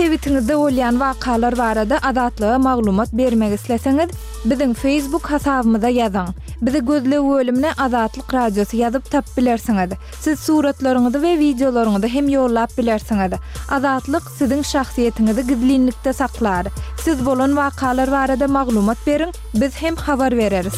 Sebitiňizde bolýan wakalar barada Azatlyga maglumat bermek isleseňiz, biziň Facebook hasabymyza ýazyň. Bizi gözleg bölümine Azatlyk Radiosy ýazyp tapyp bilersiňiz. Siz suratlaryňyzy we wideolaryňyzy hem ýollap bilersiňiz. Azatlyk Siziň şahsyýetiňizi gizlinlikde saklar. Siz bolan wakalar barada maglumat beriň, biz hem habar bereris.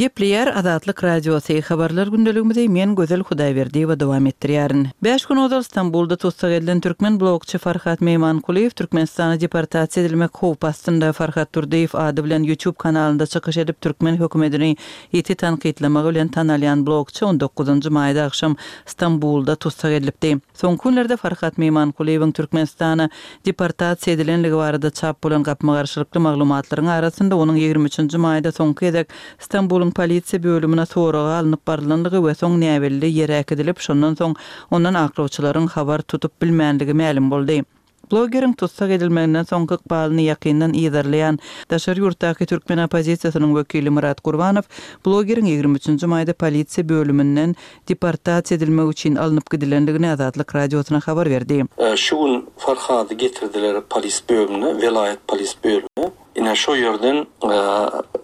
Gepleýär Azatlyk Radiosy, Habarlar gündeligimizi men Gözel Hudaýberdiýewa dowam etdirýärin. Bäş gün ozal Stambulda tussag edilen türkmen blogçy Farhat Meýmankulyýew Türkmenistana deportasiýa edilmek howpy astynda. Farhat Durdyýew ady bilen YouTube kanalynda çykyş edip türkmen hökümedini Ýiti tankytlamagy bilen tanalýan blogçy on dokuzynjy maýda agşam Stambulda tussag edilipdi. Soňky günlerde Farhat Meýmankulyýewiň Türkmenistana deportasiýa edilenligi barada çap bolan gapma-garşylykly maglumatlaryň arasynda onuň ýigrimi üçünji maýda soňky gezek Stambulyň polisiýa bölümine soraga alnyp barylanlygy we soň näbelli ýere äkidilip, şondan soň ondan aklawçylaryň habar tutup bilmänligi mälim boldy. Blogeriň tussag edilmeginden soň ykbalyny ýakyndan yzarlaýan daşary ýurtdaky türkmen oppozisiýasynyň wekili Myrat Gurbanow blogeriň ýigrimi üçünji maýda polisiýa bölüminden deportasiýa edilmek üçin alnyp gidilendigini Azatlyk Radiosyna habar berdi. Şu gün Farhady getirdiler polis bölümine, welaýat polis bölümine. Ine, şo ýerden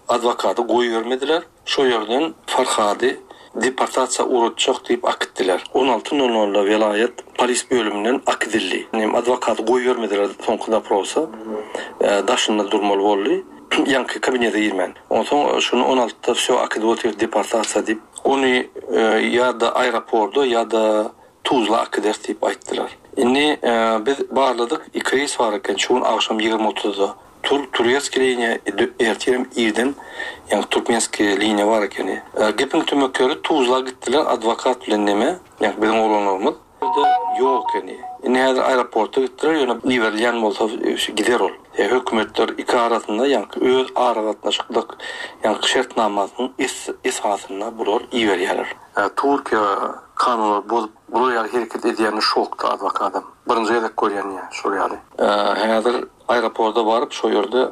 adwokady goýbermediler. Şo ýerden Farhady deportasiýa ugratjak diýip akitdiler. On alty nol nolda welaýat polis bölüminden akidildi. Adwokady goýbermediler soňky doprosa. Daşynda durmaly boldy. Ýaňky kabinete girmän. Onsoň şuny on altyda wsýo akidip otyr deportasiýa diýip. Ony ýa-da aeroporda ýa-da Tuzla akideris diýip aýtdylar. Indi biz barladyk, iki reýs bar eken şu gün agşam ýigrimi otuzda. Tur Turetsky liniýa ertirem irden ýaňy Türkmensky liniýa bar ekeni. Gepiň tümek ýeri Tuzla gitdiler adwokat bilen neme ýaňy biziň oglanlarymyz. Ýerde ýok ekeni. Indi häzir aeroporta gitdiler ýöne iberilýän bolsa gider ol. Hökümetler iki arasynda ýaňky öz aragatnaşyklyk ýaňky şertnamasynyň esasynda bular iberýäler. Türkiýe kanunlary bozup bular ýaly hereket edýänine şokda adwokadam. Birinji gezek görýän ýa şol ýaly. Häzir Aeroporda baryp şo ýerde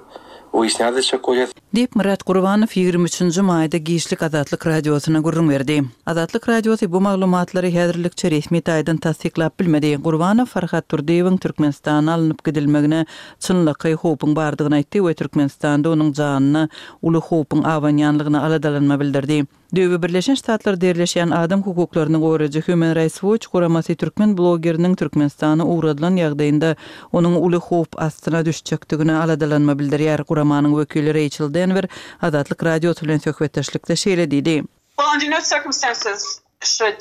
wyýasnýat etjek bolýas. Diýip, Myrat Gurbanow ýigrimi üçünji maýda giçlik Azatlyk Radiosyna gürrüň berdi. Azatlyk Radiosy bu maglumatlary häzirlikçe resmi taýdan tassyklap bilmedi. Gurbanow Farhad Durdyýewiň Türkmenistana alnyp gidilmegine çynlakaý howpuň bardygyny aýtdy we Türkmenistanda onuň janyna uly howpuň abanýanlygyna aladalanma bildirdi. Döwü Birleşen Ştatlarda ýerleşýän adam hukuklaryny goraýjy Human Rights Watch guramasy türkmen blogeriniň Türkmenistana ugradylan ýagdaýynda onuň uly howp astyna düşjekdigine aladalanma bildirýär. Guramanyň wekili Reýçel Denwer Azatlyk Radiosy bilen söhbetdeşlikde şeýle diýdi. Well, under no circumstances should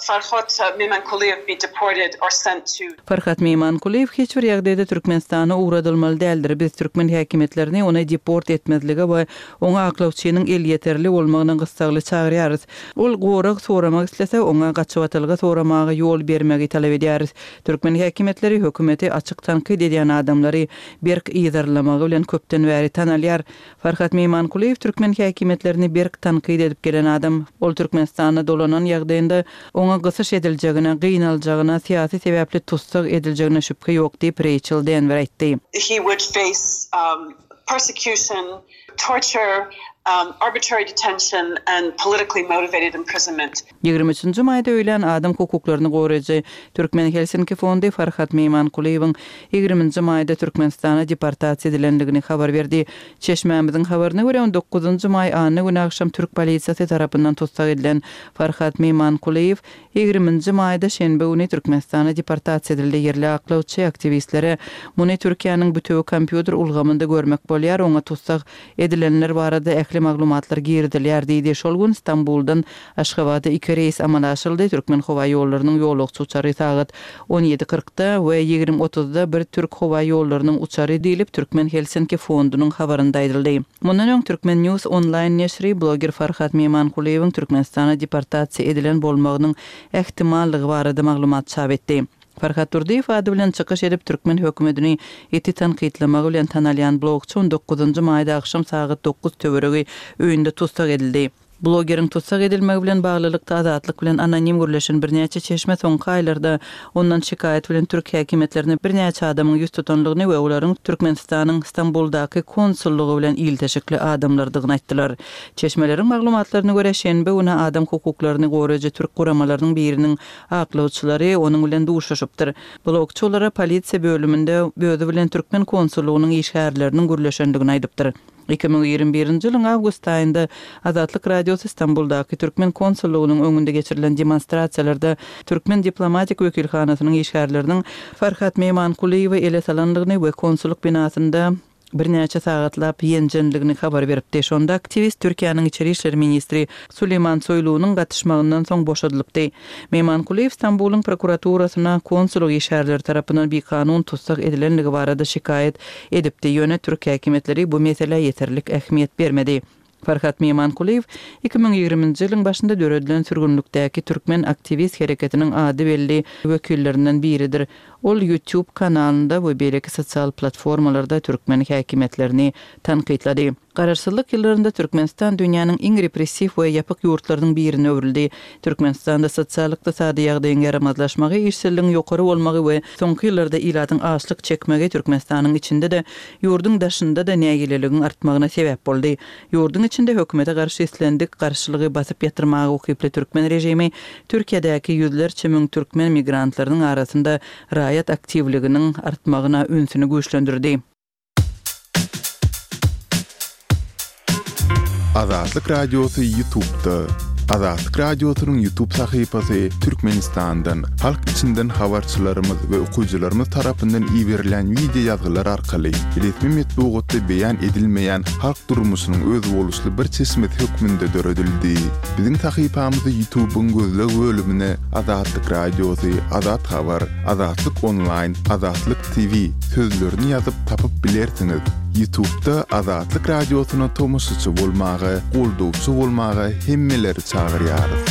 Farhad Memankulyýew be deported or sent to. Farhad Memankulyýew hiç bir ýagdaýda Türkmenistana ugradylmaly däldir. Biz türkmen häkimiýetlerini ony deport etmezlige we Oňa aklawçynyň elýeterli bolmagyna gyssagly çagyrýarys. Ol gorag soramak islese, oňa gaçybatylgy soramaga ýol bermegi talap edýäris. Türkmen häkimiýetleri hökümeti açyk tankyt edýän adamlary berk yzarlamagy bilen köpden bäri tanalýar. Farhat Meýmankulyýew türkmen häkimiýetlerini berk tankyt edip gelen adam. Ol Türkmenistana dolanan ýagdaýynda oňa gysyş ediljegine, gynaljagyna, syýasy sebäpli tussag ediljegine şübhe ýok diýip, Reýçel Denwer aýtdy. persecution, torture, arbitrary detention and politically motivated imprisonment. Ýigrimi üçünji maýda öýlän adam hukuklaryny goraýjy Türkmen Helsinki fondy Farhat Meýmankulyýewiň ýigriminji maýda Türkmenistana deportasiýa edilendigini habar berdi. Çeşmämiziň habaryna görä, on dokuzynjy maý anna güni agşam türk polisiýasy tarapyndan tussag edilen Farhat Meýmankulyýew Ýigriminji maýda şenbe güni Türkmenistana deportasiýa edildi. Ýerli aklawçy, aktiwistlere muny Türkiýäniň bütewi kompýuter ulgamynda görmek bolýar, oňa tussag edilenler barada ähli maglumatlar girizilýär diýdi. Şol gün Stambuldan Aşgabada iki reýs amala aşyryldy, Türkmenhowaýollarynyň ýolagçy uçary sagat on ýedi kyrkda we ýigrimi otuzda bir türk howa ýollarynyň uçary diýlip, Türkmen Helsinki fondunyň habarynda aýdyldy. Mundan öň Türkmen News onlaýn neşiri bloger Farhat Memankulyýewiň Türkmenistana deportasiýa edilen bolmagynyň ähtimallygy barada maglumat çap etdi. Farhat Durdyýew ady bilen çykyş edip, türkmen hökümetini ýiti tankytlamagy bilen tanalýan blogçy on dokuzynjy maýda agşam sagat dokuz töweregi öýünde tussag edildi. Blogeriň tussag edilmegi bilen baglylykda Azatlyk bilen anonim gürleşen birnäçe çeşme soňky aýlarda ondan şikaýat bilen türk häkimiýetlerine birnäçe adamyň ýüz tutandygyny we olaryň Türkmenistanyň Stambuldaky konsullygy bilen ilteşikli adamlardygyny aýtdylar. Çeşmeleriň maglumatlaryna görä, şenbe güni adam hukuklaryny goraýjy türk guramalarynyň biriniň aklawçylary onuň bilen duşuşypdyr. Blogçy olara polisiýa bölüminde özi bilen türkmen konsullygynyň işgärleriniň gürleşendigini aýdypdyr. Iki müň ýigrimi birinji ýylyň awgust aýynda Azatlyk Radiosy Stambuldaky türkmen konsullygynyň öňünde geçirilen demonstrasiýalarda türkmen diplomatik wekilhanasynyň işgärleriniň Farhat Meýmankulyýewi ele salandygyny we konsullyk binasynda birnäçe sagatlap ýenjendigini habar beripdi. Şonda aktiwist Türkiýäniň içeri işler ministri Suleýman Soýlunyň gatyşmagyndan soň boşadylypdy. Memankulyýew Stambulyň prokuraturasyna konsullyk işgärleri tarapyndan bikanun tussag edilendigi barada şikaýat edipdi, ýöne türk häkimiýetleri bu meselä ýeterlik ähmiýet bermedi. Farhat Memankulyýew iki müň ýigriminji ýylyň başynda döredilen sürgünlikdäki türkmen aktiwist hereketiniň ady belli wekillerinden biridir. Ol YouTube kanalynda we beýleki sosial platformalarda türkmen häkimiýetlerini tankytlady. Garaşsyzlyk ýyllarynda Türkmenistan dünýäniň iň repressiw we ýapyk ýurtlarynyň birine öwrüldi. Türkmenistanda sosial-ykdysady ýagdaýyň ýaramazlaşmagy, işsizligiň ýokary bolmagy we soňky ýyllarda ilatyň açlyk çekmegi Türkmenistanyň içinde-de, ýurduň daşynda-da nägileligiň artmagyna sebäp boldy. Ýurduň içinde hökümete garşy islendik garşylygy basyp ýatyrmaga ukyply türkmen režimi Türkiýedäki ýüzlerçe müň türkmen migrantlarynyň arasynda raýat aktiwliginiň artmagyna ünsüni güýçlendirdi. Azatlyk Radiosy Ýutubda. Azatlyk Radiosynyň Ýutub sahypasy Türkmenistandan, halk içinden habarçylarymyz we okyjylarymyz tarapyndan iberilen wideo ýazgylar arkaly resmi metbugatda beýan edilmeýän halk durmuşynyň özboluşly bir çeşmesi hökmünde döredildi. Biziň sahypamyzy Ýutubyň gözleg bölümine Azatlyk Radiosy, Azat Habar, Azatlyk Onlaýn, Azatlyk TV sözlerini ýazyp tapyp bilersiňiz. Ýutubda Azatlyk Radiosyna tomaşaçy bolmaga, goldawçy bolmaga hemmeleri çagyrýarys.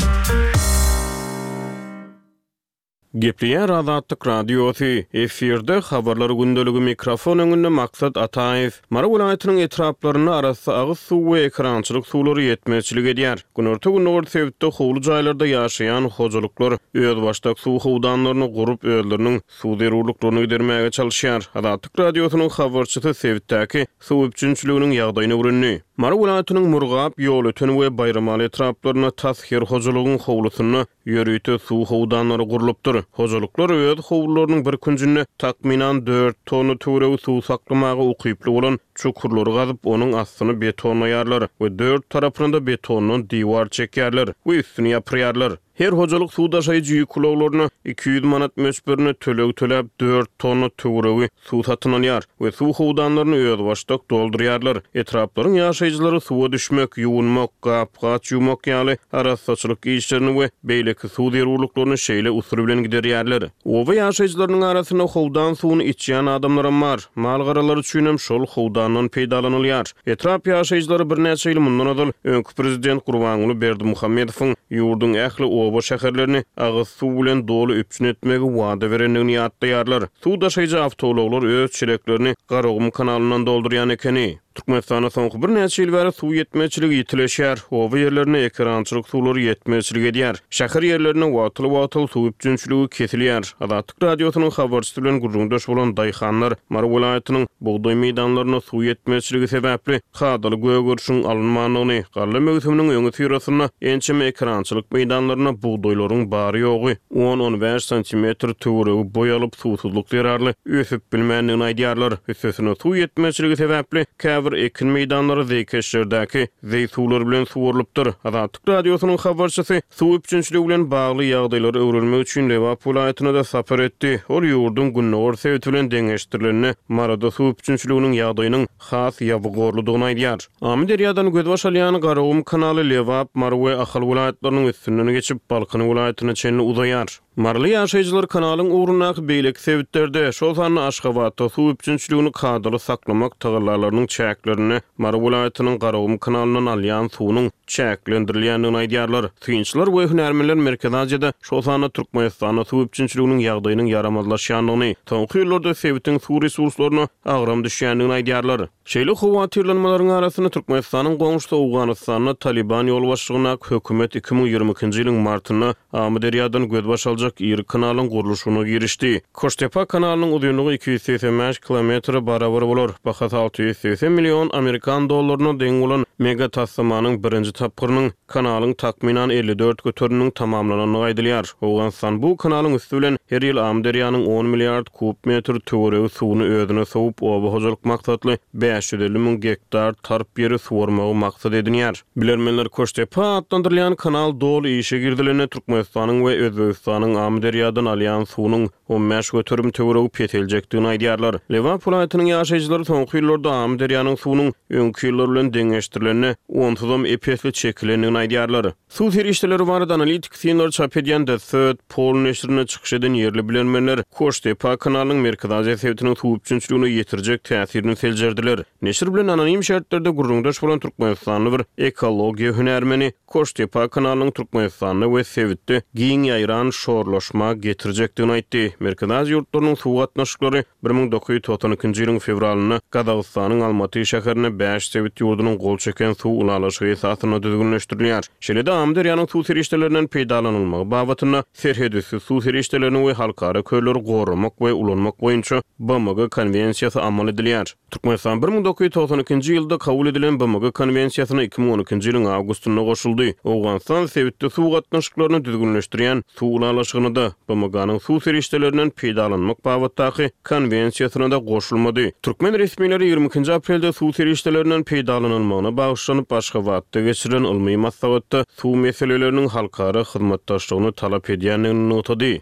Gepleýär Azatlyk Radiosy, efirde habarlar gündeligi mikrofon öňünde Maksat Ataýew. Mary welaýatynyň etraplarynda arassa agyz suw we ekerançylyk suwlary ýetmezçilik edýär. Günorta-gündogar sebitde howly jaýlarda ýaşaýan hojalyklar özbaşdak suw howdanlaryny gurup özleriniň suw zerurlyklaryny gidermäge çalyşýar. Azatlyk Radiosynyň habarçysy sebitdäki suw üpjünçiliginiň ýagdaýyny öwrendi. Mary welaýatynyň Murgap, Ýolöten we Baýramaly etraplarynda tas her hojalygyň howlusynda ýörite suw howdanlary gurlupdyr. Hojalyklar öz howlularynyň bir künjünde takmynan dört tonna töweregi suw saklamaga ukyply bolan çukurlary gazyp, onuň astyny betonlaýarlar we dört tarapyna-da betondan diwar çekýärler we üstüni ýapyrýarlar. Her hojalyk suw daşaýjy ýük ulaglaryna iki ýüz manat möçberinde töleg töläp, dört tonna töweregi suw satyn alýar we suw howdanlaryny özbaşdak doldurýarlar. Etraplaryň ýaşaýjylary suwa düşmek, ýuwunmak, gap-gaç ýuwmak ýaly arassaçylyk işlerini we beýleki suw zerurlyklaryny şeýle usul bilen giderýärler. Oba ýaşaýjylarynyň arasynda howdan suwuny içýän adamlaram bar. Mal-garalar üçinem şol howdandan peýdalanylýar. Etrap ýaşaýjylary birnäçe ýyl mundan ozal öňki prezident Gurbanguly Berdimuhamedowyň ýurduň ähli oba-şäherlerini agyz suw bilen doly üpjün etmegi wada berendigini ýatlaýarlar. Suw daşaýjy awtoulaglar öz çeleklerini Garagum kanalyndan doldurýan ekeni. Türkmenistanda soňky birnäçe ýyl bäri suw ýetmezçiligi ýitileşýär. Oba ýerlerine ekerançylyk suwlary ýetmezçilik edýär. Şäher ýerlerinde wagtal-wagtal suw üpjünçiligi kesilýär. Azatlyk Radiosynyň habarçysy bilen gürrüňdeş bolan daýhanlar Mary welaýatynyň bugdaý meýdanlarynda suw ýetmezçiligi sebäpli kadaly gögerişiň alynmandygyny, galla möwsüminiň öňüsyrasynda ençeme ekerançylyk meýdanlarynda bugdaýlaryň bary-ýogy on-on bäş santimetr töweregi boý alyp, suwsuzlyk zerarly ösüp bilmändigini aýdýarlar. Üstesine, suw ýetmezçiligi sebäpli käbir ekin meýdanlary zeýkeşlerdäki zeý suwlar bilen suwarylypdyr. Azatlyk Radiosynyň habarçysy suw üpjünçiligi bilen bagly ýagdaýlary öwrenmek üçin Lebap welaýatyna-da sapar etdi. Ol ýurduň gündogar sebiti bilen deňeşdirilende Maryda suw üpjünçiliginiň ýagdaýynyň has ýabygorlydygyny aýdýar. Amyderýadan gözbaş alýan Garagum kanaly Lebap, Mary we Ahal welaýatlarynyň üstünden geçip, Balkan welaýatyna çenli uzaýar. Maryly ýaşaýjylar kanalyň ugrundaky beýleki sebitlerde, şol sanda Aşgabatda suw üpjünçiligini kadaly saklamak tagallalarynyň çäklerinde Mary welaýatynyň Garagum kanalyndan alýan suwunyň çäklendirilýändigini aýdýarlar. Synçylar we hünärmenler Merkezi Aziýada şol sanda Türkmenistanda suw üpjünçiliginiň ýagdaýynyň ýaramazlaşýandygyny, soňky ýyllarda sebitiň suw resurslaryna agram düşýändigini aýdýarlar. Şeýle howatyrlanmalaryň arasynda Türkmenistanyň goňşusy Owganystanda Talyban ýolbaşçylygyndaky hökümet iki müň ýigrimi ikinji ýylyň martynda Amyderýadan gözbaş aljak iri kanalyň gurluşygyna girişdi. Koştepa kanalynyň uzynlygy iki ýüz segsen bäş kilometre barabar bolar. Bahasy alty ýüz segsen million amerikan dollaryna deň bolan mega taslamanyň birinji tapgyrynyň, Kanalyň takmynan elli dört göteriminiň tamamlanandygy aýdylýar. Owganystan bu kanalyň üsti bilen her ýyl Amyderýanyň on milliard kub metr töweregi suwuny özüne sowup, oba hojalyk maksatly bäş ýüz elli müň gektar tarp ýeri suwarmagy maksat edinýär. Bilermenler Köştepe atlandyrylýan kanal doly işe girizilende Türkmenistanyň we Özbegistanyň Amyderýadan alýan suwunyň On bäş göterim töweregi peseljekdigini aýdýarlar. Lebap welaýatynyň ýaşaýjylary soňky ýyllarda Amyderýanyň suwunyň öňki ýyllar bilen deňeşdirilende onsuzam ep-esli çekilendigini aýdýarlar. Suw serişdeleri barada analitiki synlary çap edýän The Third Pole neşirinde çykyş eden ýerli bilermenler Koştepa kanalynyň Merkezi Aziýa sebitiniň suw üpjünçiligine ýetirjek täsirini seljerdiler. Neşir bilen anonim şertlerde gürrüňdeş bolan türkmenistanly bir ekologiýa hünärmeni Köştepe kanalynyň Türkmenistanda we sebitde giň ýaýran şorlaşma getirjekdigini aýtdy. Merkezi Aziýa ýurtlarynyň suw gatnaşyklary bir müň dokuz ýüz togsan ikinji ýylyň fewralynda Gazagystanyň Almaty şäherinde bäş sebit ýurdunyň gol çeken suw ylalaşygy esasynda düzgünleşdirilýär. Şeýle-de Amyderýanyň suw serişdelerinden peýdalanylmagy babatynda Serhetüsti suw serişdelerini we halkara kölleri goramak we ulanmak boýunça BMG Konwensiýasy amal edilýär. Türkmenistan bir müň dokuz ýüz togsan ikinji ýylda kabul edilen BMG Konwensiýasyna iki müň on ikinji ýylyň awgustynda goşuldy. Owganystan sebitde suw gatnaşyklaryny düzgünleşdirýän Suw ylalaşygyna-da, BMG-niň Suw serişdelerinden peýdalanmak babatdaky Konwensiýasyna-da goşulmady. Türkmen resmileri ýigrimi ikinji aprelde suw serişdelerinden peýdalanylmagyna bagyşlanyp Aşgabatda geçirilen ylmy maslahatda suw meseleleriniň halkara hyzmatdaşlygyny talap edýändigini nygtady.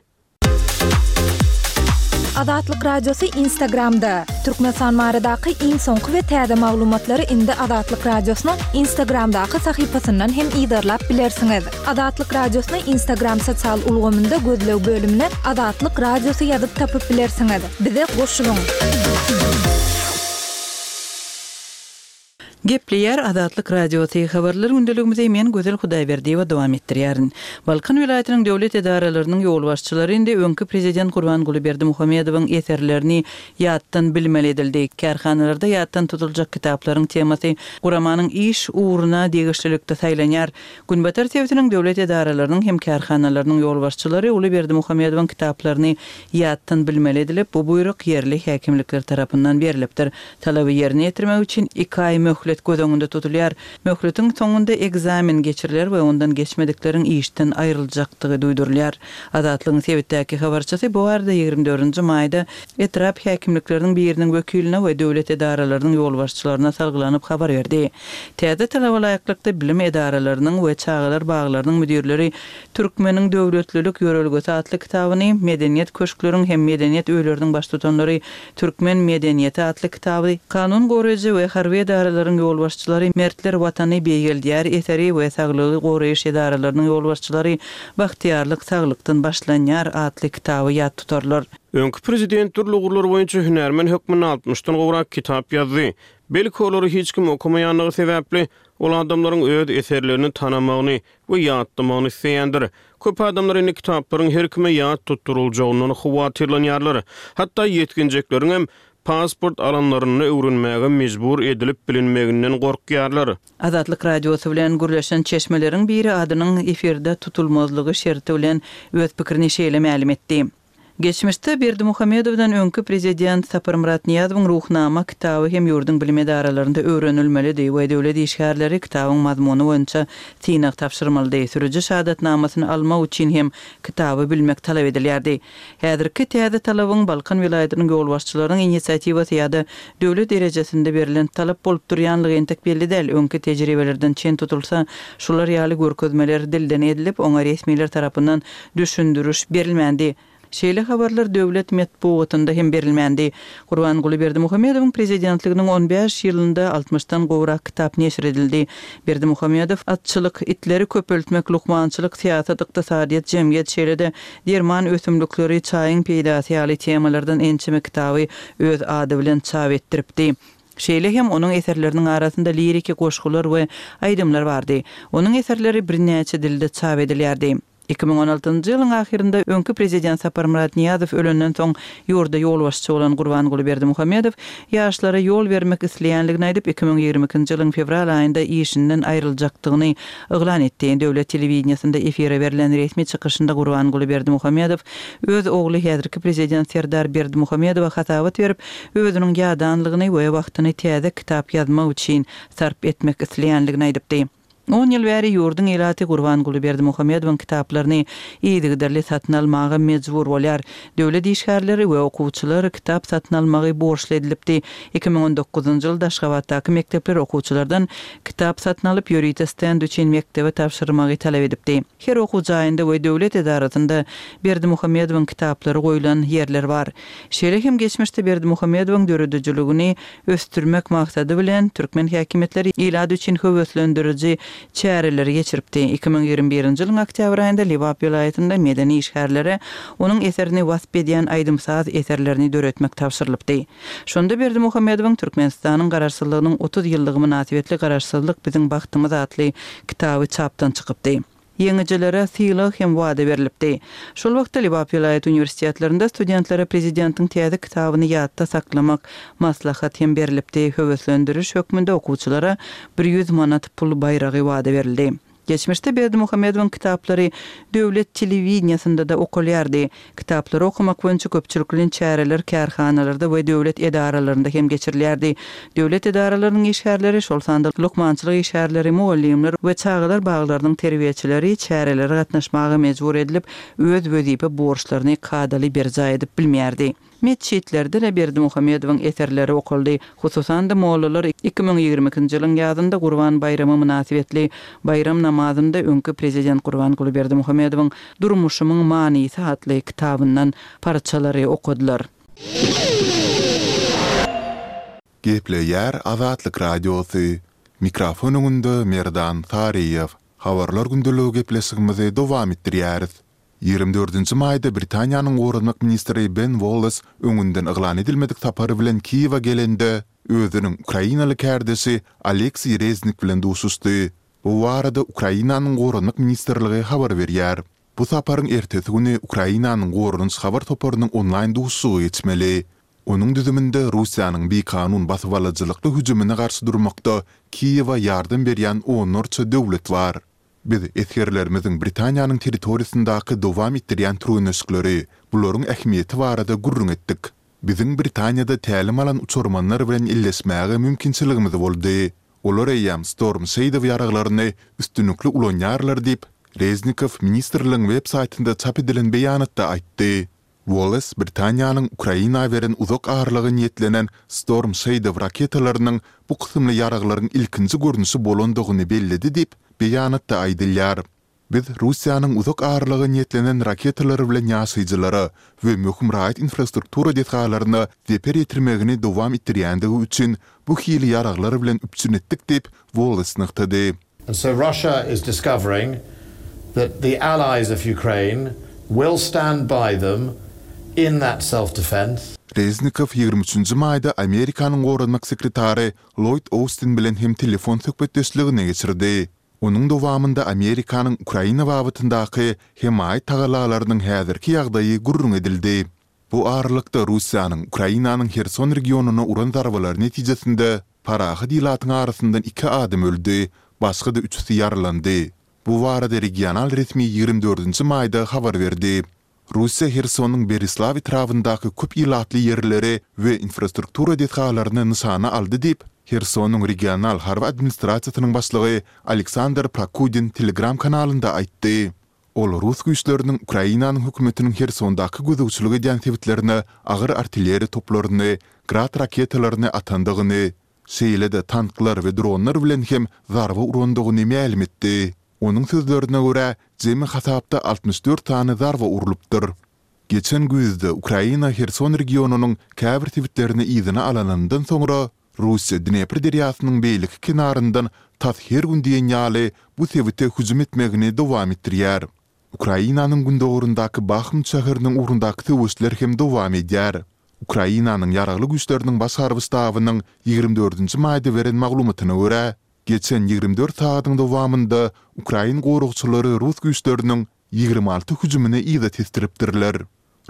Azatlyk Radiosy Instagramda. Türkmenistan baradaky iň soňky we täze maglumatlary indi Azatlyk Radiosynyň Instagramdaky sahypasyndan hem yzarlap bilersiňiz. Azatlyk Radiosyny Instagram sosial ulgamynda gözleg bölümine Azatlyk Radiosy ýazyp tapyp bilersiňiz. Bize goşulyň! Gepleýär Azatlyk Radiosy, Habarlar gündeligimizi men Gözel Hudaýberdiýewa dowam etdirýärin. Balkan welaýatynyň döwlet edaralarynyň ýolbaşçylary indi öňki prezident Gurbanguly Berdimuhamedowyň eserlerini ýatdan bilmeli edildi. Kärhanalarda ýatdan tutuljak kitaplaryň temasy guramanyň iş ugruna degişlilikde saýlanýar. Günbatar sebitiniň döwlet edaralarynyň hem kärhanalarynyň ýolbaşçylary uly Berdimuhamedowyň kitaplaryny ýatdan bilmeli edilip, bu buýruk ýerli häkimlikler tarapyndan berlipdir. Talaby ýerine ýetirmek üçin iki aý möhlet göz öňünde tutulýar. Möhletiň soňunda ekzamen geçiriler we ondan geçmedikleriň işden aýryljakdygy duýdurylýar. Azatlygyň sebitdäki habarçysy bu barada ýigrimi dördünji maýda etrap häkimlikleriniň biriniň wekiline we döwlet edaralarynyň ýolbaşçylaryna salgylanyp habar berdi. Täze talaba laýyklykda bilim edaralarynyň we çagalar baglarynyň müdirleri Türkmeniň döwletlilik ýörelgesi atly kitabyny Medeniýet köşkleriň hem medeniýet öýleriniň baştutanlary Türkmen medeniýeti atly kitaby, Kanun goraýjy we harby edaralaryň ýolbaşçylary, Mertler Watany beýgeldýär eseri we Saglygy goraýyş edaralarynyň ýolbaşçylary, Bagtyýarlyk saglykdan başlanýar atly kitaby ýat tutarlar. Öňki prezident dürli ugurlar boýunça hünärmen hökmünde altmyşdan gowrak kitap ýazdy. Belki, olary hiç kim okamaýandygy sebäpli, ol adamlaryň öz eserlerini tanamagyny, we ýatlamagyny isleýändir. Köp adamlar indi kitaplaryň her kime ýat tutduryljagyndan howatyrlanýarlar. Hatda ýetginjekleriň hem pasport alanlarynda öwrenmäge mejbur edilip bilinmeginden gorkýarlar. Azatlyk Radiosy bilen gürleşen çeşmeleriň biri adynyň efirde tutulmazlygy şerti bilen öz pikirini şeýle mälim etdi. Geçmişde Berdimuhamedowdan öňki prezident Saparmyrat Nyýazowyň Ruhnama kitaby hem ýurduň bilim edaralarynda öwrenilmelidi we döwlet işgärleri kitabyň mazmuny boýunça synag tabşyrmalydy, sürüji şahadatnamasyny almak üçin hem kitaby bilmek talap edilýärdi. Häzirki täze talabyň Balkan welaýatynyň ýolbaşçylarynyň inisiatiwasy ýa-da döwlet derejesinde berlen talap bolup durýanlygy entek belli däl, öňki tejribelerden çen tutulsa, şular ýaly görkezmeler dilden edilip, oňa resmiler tarapyndan düşündiriş berilmändi. Şeýle habarlar döwlet metbugatynda hem berilmändi. Gurbanguly Berdimuhamedowyň prezidentliginiň on bäş ýylynda altmyşdan gowrak kitap neşir edildi. Berdimuhamedow atçylyk, itleri köpeltmek, lukmançylyk, syýasat, ykdysadyýet, jemgyýet, şeýle-de derman ösümlikleri, çaýyň peýdasy ýaly temalardan ençeme kitaby öz ady bilen çap etdiripdi. Şeýle hem onuň eserleriniň arasynda liriki goşgular we aýdymlar bardy. Onuň eserleri birnäçe dilde çap edilýärdi. Iki müň on altynjy ýylyň ahyrynda öňki prezident Saparmyrat Nyýazow ölenden soň ýurda ýolbaşçy bolan Gurbanguly Berdimuhamedow ýaşlara ýol bermek isleýändigini aýdyp, iki müň ýigrimi ikinji ýylyň fewral aýynda işinden aýryljakdygyny yglan etdi. Döwlet telewideniýesinde efire berlen resmi çykyşynda Gurbanguly Berdimuhamedow öz ogly häzirki prezident Serdar Berdimuhamedowa hasabat berip, özüniň ýadanlygyny we wagtyny täze kitap ýazmak üçin sarp etmek isleýändigini aýdypdy. On ýyl bäri ýurduň ilaty Gurbanguly Berdimuhamedowyň kitaplaryny yzygiderli satyn almaga mejbur bolýar. Döwlet işgärleri we okuwçylar kitap satyn almagy borçly edilipdi. Iki müň on dokuzynjy ýylda Aşgabatdaky mekdepler okuwçylardan kitap satyn alyp, ýörite stend üçin mekdebe tabşyrmagy talap edipdi. Her okuw jaýynda we döwlet edarasynda Berdimuhamedowyň kitaplary goýlan ýerler bar. Şeýle hem geçmişde Berdimuhamedowyň döredijiligini ösdürmek maksady bilen, türkmen häkimiýetleri ilat üçin höweslendiriji çäreleri geçiripdi. Iki müň ýigrimi birinji ýylyň oktýabr aýynda Lebap welaýatynda medeni işgärlere onuň eserini wasp edýän aýdym-saz eserlerini döretmek tabşyrylypdy. Şonda Berdimuhamedowyň Türkmenistanyň Garaşsyzlygynyň otuz ýyllygy mynasybetli Garaşsyzlyk biziň bagtymyz atly kitaby çapdan çykypdy. Ýeňijilere sylag hem wada berlipdi. Şol wagtda Lebap welaýat uniwersitetlerinde studentlere prezidentiň täze kitabyny ýatda saklamak maslahat hem berlipdi, höweslendiriş hökmünde okuwçylara bir ýüz manat pul baýragy wada berildi. Geçmişde Berdimuhamedowyň kitaplary döwlet telewideniýesinde-de okalýardy. Kitaplary okamak boýunça köpçülik bilen çäreler kärhanalarda we döwlet edaralarynda hem geçirilýärdi. Döwlet edaralarynyň işgärleri, şol sanda lukmançylyk işgärleri, mugallymlar we çagalar baglarynyň terbiýeçileri çärelere gatnaşmaga mejbur edilip, öz wezipe borçlaryny kadaly berjaý edip bilmeýärdi. Metjitlerde-de Berdimuhamedowyň eserleri okaldy. Hususan-da, mollalar iki müň ýigrimi ikinji ýylyň ýazynda Gurban baýramy mynasybetli baýram namazynda öňki prezident Gurbanguly Berdimuhamedowyň Durmuşymyň manysy atly kitabyndan parçalary okadylar. Gepleýär Azatlyk Radiosy, Mikrofon öňünde Merdan Saryýew. Habarlar gündeligiň gepleşigimizi dowam etdirýäris. Ýigrimi dördünji maýda Britaniýanyň Goranmak ministri Ben Wallis öňünden yglan edilmedik sapar bilen Kiýewe gelende, özüniň ukrainaly kärdeşi Oleksiý Reznik bilen duşuşdy. Bu barada Ukrainanyň Goranmak ministrligi habar berýär. Bu saparyň ertesi güni Ukrainanyň goranyş habar toparynyň onlaýn duşuşygy geçmeli. Onuň düzüminde Russiýanyň bikanun basybalyjylykly hüjümine garşy durmakda Kiýewe ýardam berýän onlarça döwlet bar. Biz esgerlerimiziň Britaniýanyň territoriýasyndaky dowam etdirýän türgenleşikleri, bularyň ähmiýeti barada gürrüň etdik. Biziň Britaniýada tälim alan uçarmanlar bilen illeşmäge mümkinçiligimiz boldy. Olar eýýäm Storm Shadow ýaraglaryny üstünlikli ulanýarlar diýip, Reznikow ministrligiň websaýtynda çap edilen beýanatda aýtdy. Wallace Britaniýanyň Ukraina beren uzak aralyga niýetlenen Storm Shadow raketalarynyň bu kysymly ýaraglaryň ilkinji görnüşi bolandygyny belledi diýip, beýanatda aýdylýar. Biz Russiýanyň uzak aralyga niýetlenen raketalary bilen ýaşaýjylara we möhüm raýat infrastruktura desgalaryna zeper ýetirmegini dowam etdirýändigi üçin bu hili ýaraglar bilen üpjün etdik diýip, Wallace nygtady. And so Russia is discovering that the allies of Ukraine will stand by them in that self-defense. Reznikow ýigrimi üçünji maýda Amerikanyň goranmak sekretary Loýd Austin bilen hem telefon söhbetdeşligini geçirdi. Onuň dowamynda Amerikanyň Ukraina babatyndaky hemaýat tagallalarynyň häzirki ýagdaýy gürrüň edildi. Bu aralykda Russiýanyň Ukrainanyň Herson regionyna uran zarbalary netijesinde parahat ilatyň arasyndan iki adam öldi, başga-da üçüsi ýaralandy. Bu barada regional resmi ýigrimi dördünji maýda habar berdi. Russiýa Hersonyň Berislaw etrabyndaky köp ilatly ýerleri we infrastruktura desgalaryny nyşana aldy diýip, Hersonyň regional harby administrasiýasynyň başlygy Aleksandr Prokudin Telegram kanalynda aýtdy. Ol rus güýçleriniň Ukrainanyň hökümetiniň Hersondaky gözegçilik edýän sebitlerine agyr artilleriýa toplaryny, Grad raketalaryny atandygyny şeýle-de tanklar we dronlar bilen hem zarba urandygyny mälim etdi. Onuň sözlerine görä, jemi hasapda altmyş dört sany zarba urlupdyr. Geçen güýzde Ukraina Herson regionynyň käbir sebitlerini yzyna alanyndan soňra, Russiýa Dnepr derýasynyň beýleki kenaryndan tas her gün diýen ýaly bu sebite hüjüm etmegini dowam etdirýär. Ukrainanyň gündogaryndaky Bahmut şäheriniň ugrundaky söweşler hem dowam edýär. Ukrainanyň Ýaragly Güýçleriniň Baş harby ştabynyň ýigrimi dördünji maýda beren maglumatyna görä, geçen ýigrimi dört sagadyň dowamynda ukrain goragçylary rus güýçleriniň ýigrimi alty hüjümini yza tesdiripdirler.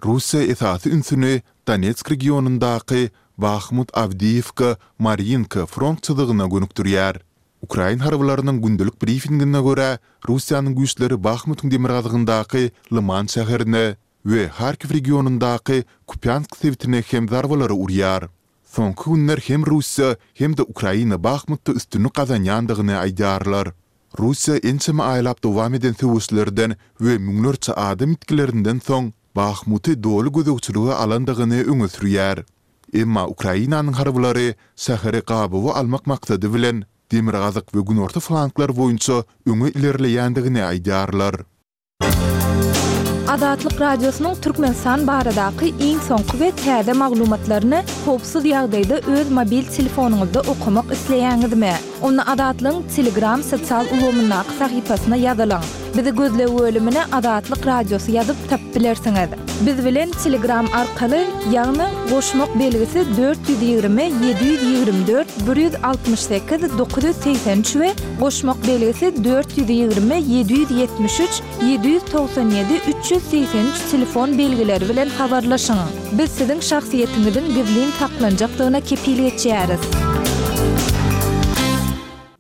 Russiýa esasy ünsüni Donetsk regionyndaky Bahmut, Awdiýewka, Mariinka front çyzygyna gönükdirýär. Ukrain harbylarynyň gündelik brifingine görä, Russiýanyň güýçleri Bahmutyň demirgazygyndaky Lyman şäherine we Harkiw regionyndaky Kupýansk sebitine hem zarbalary urýar. Soňky günler hem Russiýa, hem-de Ukraina Bahmutda üstünlik gazanýandygyny aýdýarlar. Russiýa ençeme aýlap dowam eden söweşlerden we müňlerçe adam ýitgilerinden soň Bahmuty doly gözegçilige alandygyny öňe sürýär. Emma Ukrainanyň harbylary şäheri gabawa almak maksady bilen demirgazyk we günorta flanklar boýunça öňe ilerleýändigini aýdýarlar. Azatlyk Radiosynyň Türkmenistan baradaky iň soňky we täze maglumatlaryny howpsuz ýagdaýda öz mobil telefonyňyzda okamak isleýäňizmi? Onda Azatlygyň Telegram sosial ulgamyndaky sahypasyna ýazylyň. Bizi gözle bölümine Azatlyk Radiosy ýazyp tapyp bilersiňiz. Biz bilen Telegram arkaly, ýagny goşmak belgisi dört ýüz ýigrimi, ýedi ýüz ýigrimi dört, bir ýüz altmyş sekiz, dokuz ýüz segsen üç we goşmak belgisi dört ýüz ýigrimi, ýedi ýüz ýetmiş üç, ýedi ýüz togsan ýedi, üç ýüz segsen üç telefon belgileri bilen habarlaşyň. Biz siziň şahsyýetiňiziň gizlin saklanjakdygyna kepil geçýäris.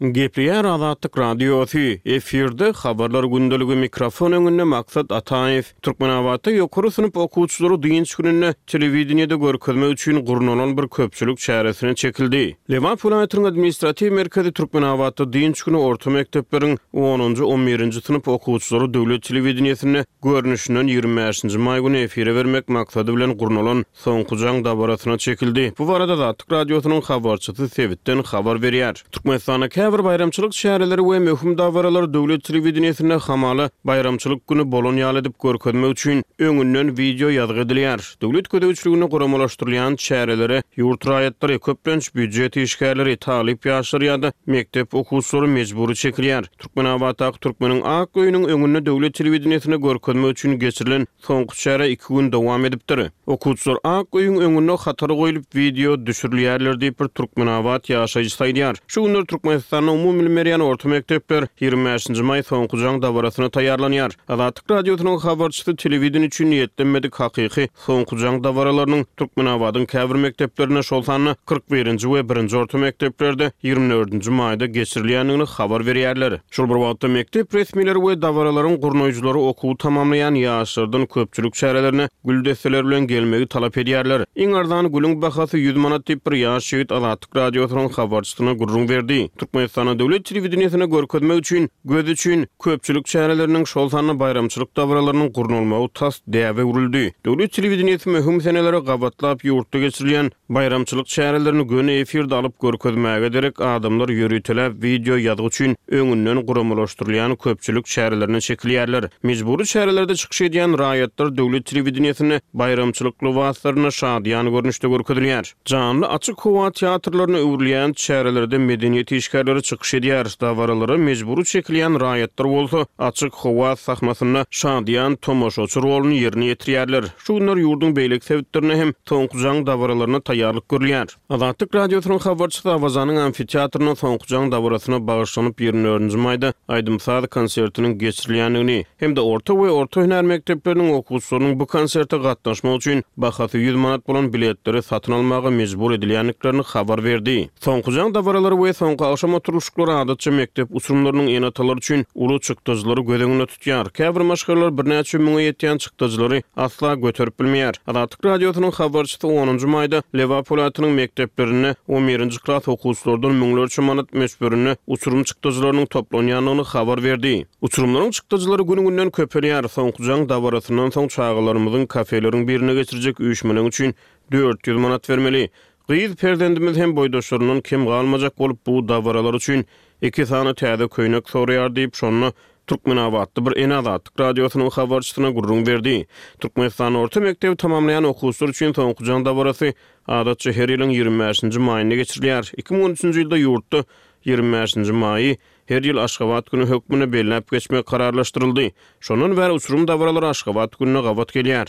Gepleýär Azatlyk Radiosy, efirde habarlar gündeligi, mikrofon öňünde Maksat Ataýew. Türkmenabatda ýokary synp okuwçylary dynç gününde telewideniýede görkezmek üçin gurnalan bir köpçülik çäresine çekildi. Lebap welaýatynyň administratiw merkezi Türkmenabatda dynç güni orta mekdepleriň onunjy-on birinji synp okuwçylary döwlet telewideniýesinde Görnüşinden ýigrimi bäşinji maý güni efire bermek maksady bilen gurnalan Soňky jaň dabarasyna çekildi. Bu barada Azatlyk Radiosynyň habarçysy sebitden habar berýär. Türkmenistanda käbir baýramçylyk çäreleri we möhüm dabaralar döwlet telewideniýesinde hamala baýramçylyk güni bolan ýaly edip görkezmek üçin öňünden wideo ýazgy edilýär. Döwlet gözegçiliginde guramalaşdyrylýan çärelere ýurt raýatlary, köplenç býujet işgärleri, talyp ýaşlar ýa-da mekdep okuwçylary mejbury çekilýär. Türkmenabatdaky Türkmeniň ak öýüniň öňünde döwlet telewideniýesine görkezmek üçin geçirilen soňky çäre iki gün dowam edipdir. Okuwçylar ak öýüň öňünde hatara goýlup wideo düşürilýärler diýip, bir türkmenabat ýaşaýjysy aýdýar. Şu günler Türkmenistanda umumybilim berýän orta mekdepler ýigrimi bäşinji maý soňky jaň dabarasyna taýýarlanýar. Azatlyk Radiosynyň habarçysy telewideniýe üçin niýetlenmedik hakyky Soňky jaň dabaralarynyň Türkmenabadyň käbir mekdeplerinde, şol sanda kyrk birinji we birinji orta mekdeplerde ýigrimi dördünji maýda geçirilýändigini habar berýärler. Şol bir wagtda, mekdep resmileri we dabaralaryň gurnaýjylary okuwy tamamlaýan ýaşlardan köpçülik çärelerine gül desseleri bilen gelmegi talap edýärler. Iň arzan gülüň bahasy ýüz manat diýip, bir ýaş ýigit Azatlyk Radiosynyň habarçysyna gürrüň berdi. Türkmenistanda döwlet telewideniýesine görkezmek üçin, göz üçin, Köpçülik çäreleriniň, şol sanda baýramçylyk dabaralarynyň gurnalmagy tas däbe öwrüldi. Döwlet telewideniýesi möhüm senelere gabatlap ýurtda geçirilýän baýramçylyk çärelerini göni efirde alyp görkezmäge derek adamlar ýöriteläp wideo ýazgy üçin öňünden guramalaşdyrylýan köpçülik çärelerine çekilýärler. Mejbury çärelerde çykyş edýän raýatlar döwlet telewideniýesinde baýramçylyk lybaslaryna şadyýan görnüşde görkezilýär. Janly açyk howa teatrlaryna öwrülýän çärelerde medeniýet işgärleri çykyş edýär, dabaralara mejbury çekilýän raýatlar bolsa açyk howa sahnasynda şadyýan tomaşaçy roluny ýerine ýetirýärler. Şu günler ýurduň beýleki sebitlerinde hem soňky jaň dabaralaryna taýýarlyk görülýär. Azatlyk Radiosynyň habarçysy Awazanyň amfiteatrynda soňky jaň dabarasyna bagyşlanyp ýigrimi dördünji maýda aýdym-saz konsertiniň geçirilýändigini, hem-de orta we orta hünär mekdepleriniň okuwçylarynyň bu konserte gatnaşmak üçin bahasy ýüz manat bolan biletleri satyn almaga mejbur edilýändiklerini habar berdi. Soňky jaň dabaralary we soňky agşam oturylyşyklary adatça mekdep uçurymlarynyň ene-atalary üçin uly çykdajylary göz öňünde tutýar. Käbir maşgalalar birnäçe müňe ýetýän çykdajylary asla göterip bilmeýär. Azatlyk Radiosynyň habarçysy onunjy maýda Lebap welaýatynyň mekdeplerinde on birinji klas okuwçylardan müňlerçe manat möçberinde uçurym çykdajylarynyň toplanýandygyny habar berdi. Uçurymlaryň çykdajylary gün-günden köpelýär. Soňky jaň dabarasyndan soň çagalarymyzyň kafeleriň birine geçirjek üýşmeleň üçin dört ýüz manat bermeli. Gyz perzendimiz hem boýdaşlaryndan kem galmajak bolup, bu dabaralar üçin iki sany täze köýnek soraýar diýip, şonda türkmenabatly bir ene Azatlyk Radiosynyň habarçysyna gürrüň berdi. Türkmenistanda orta mekdebi tamamlaýan okuwçylar üçin soňky jaň dabarasy, adatça, her ýylyň ýigrimi bäşinji maýynda geçirilýär. Iki müň on üçünji ýylda ýurtda ýigrimi bäşinji maýy her ýyl Aşgabat güni hökmünde belläp geçmek kararlaşdyryldy. Şondan bäri uçurym dabaralary Aşgabat gününe gabat gelýär.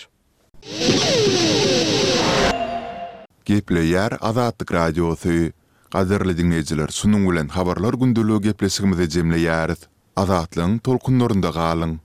Gepleýär Azatlyk Radiosy. Gadyrly diňleýjiler, şunuň bilen Habarlar gündeligi gepleşigimizi jemleýäris. Azatlygyň tolkunlarynda galyň!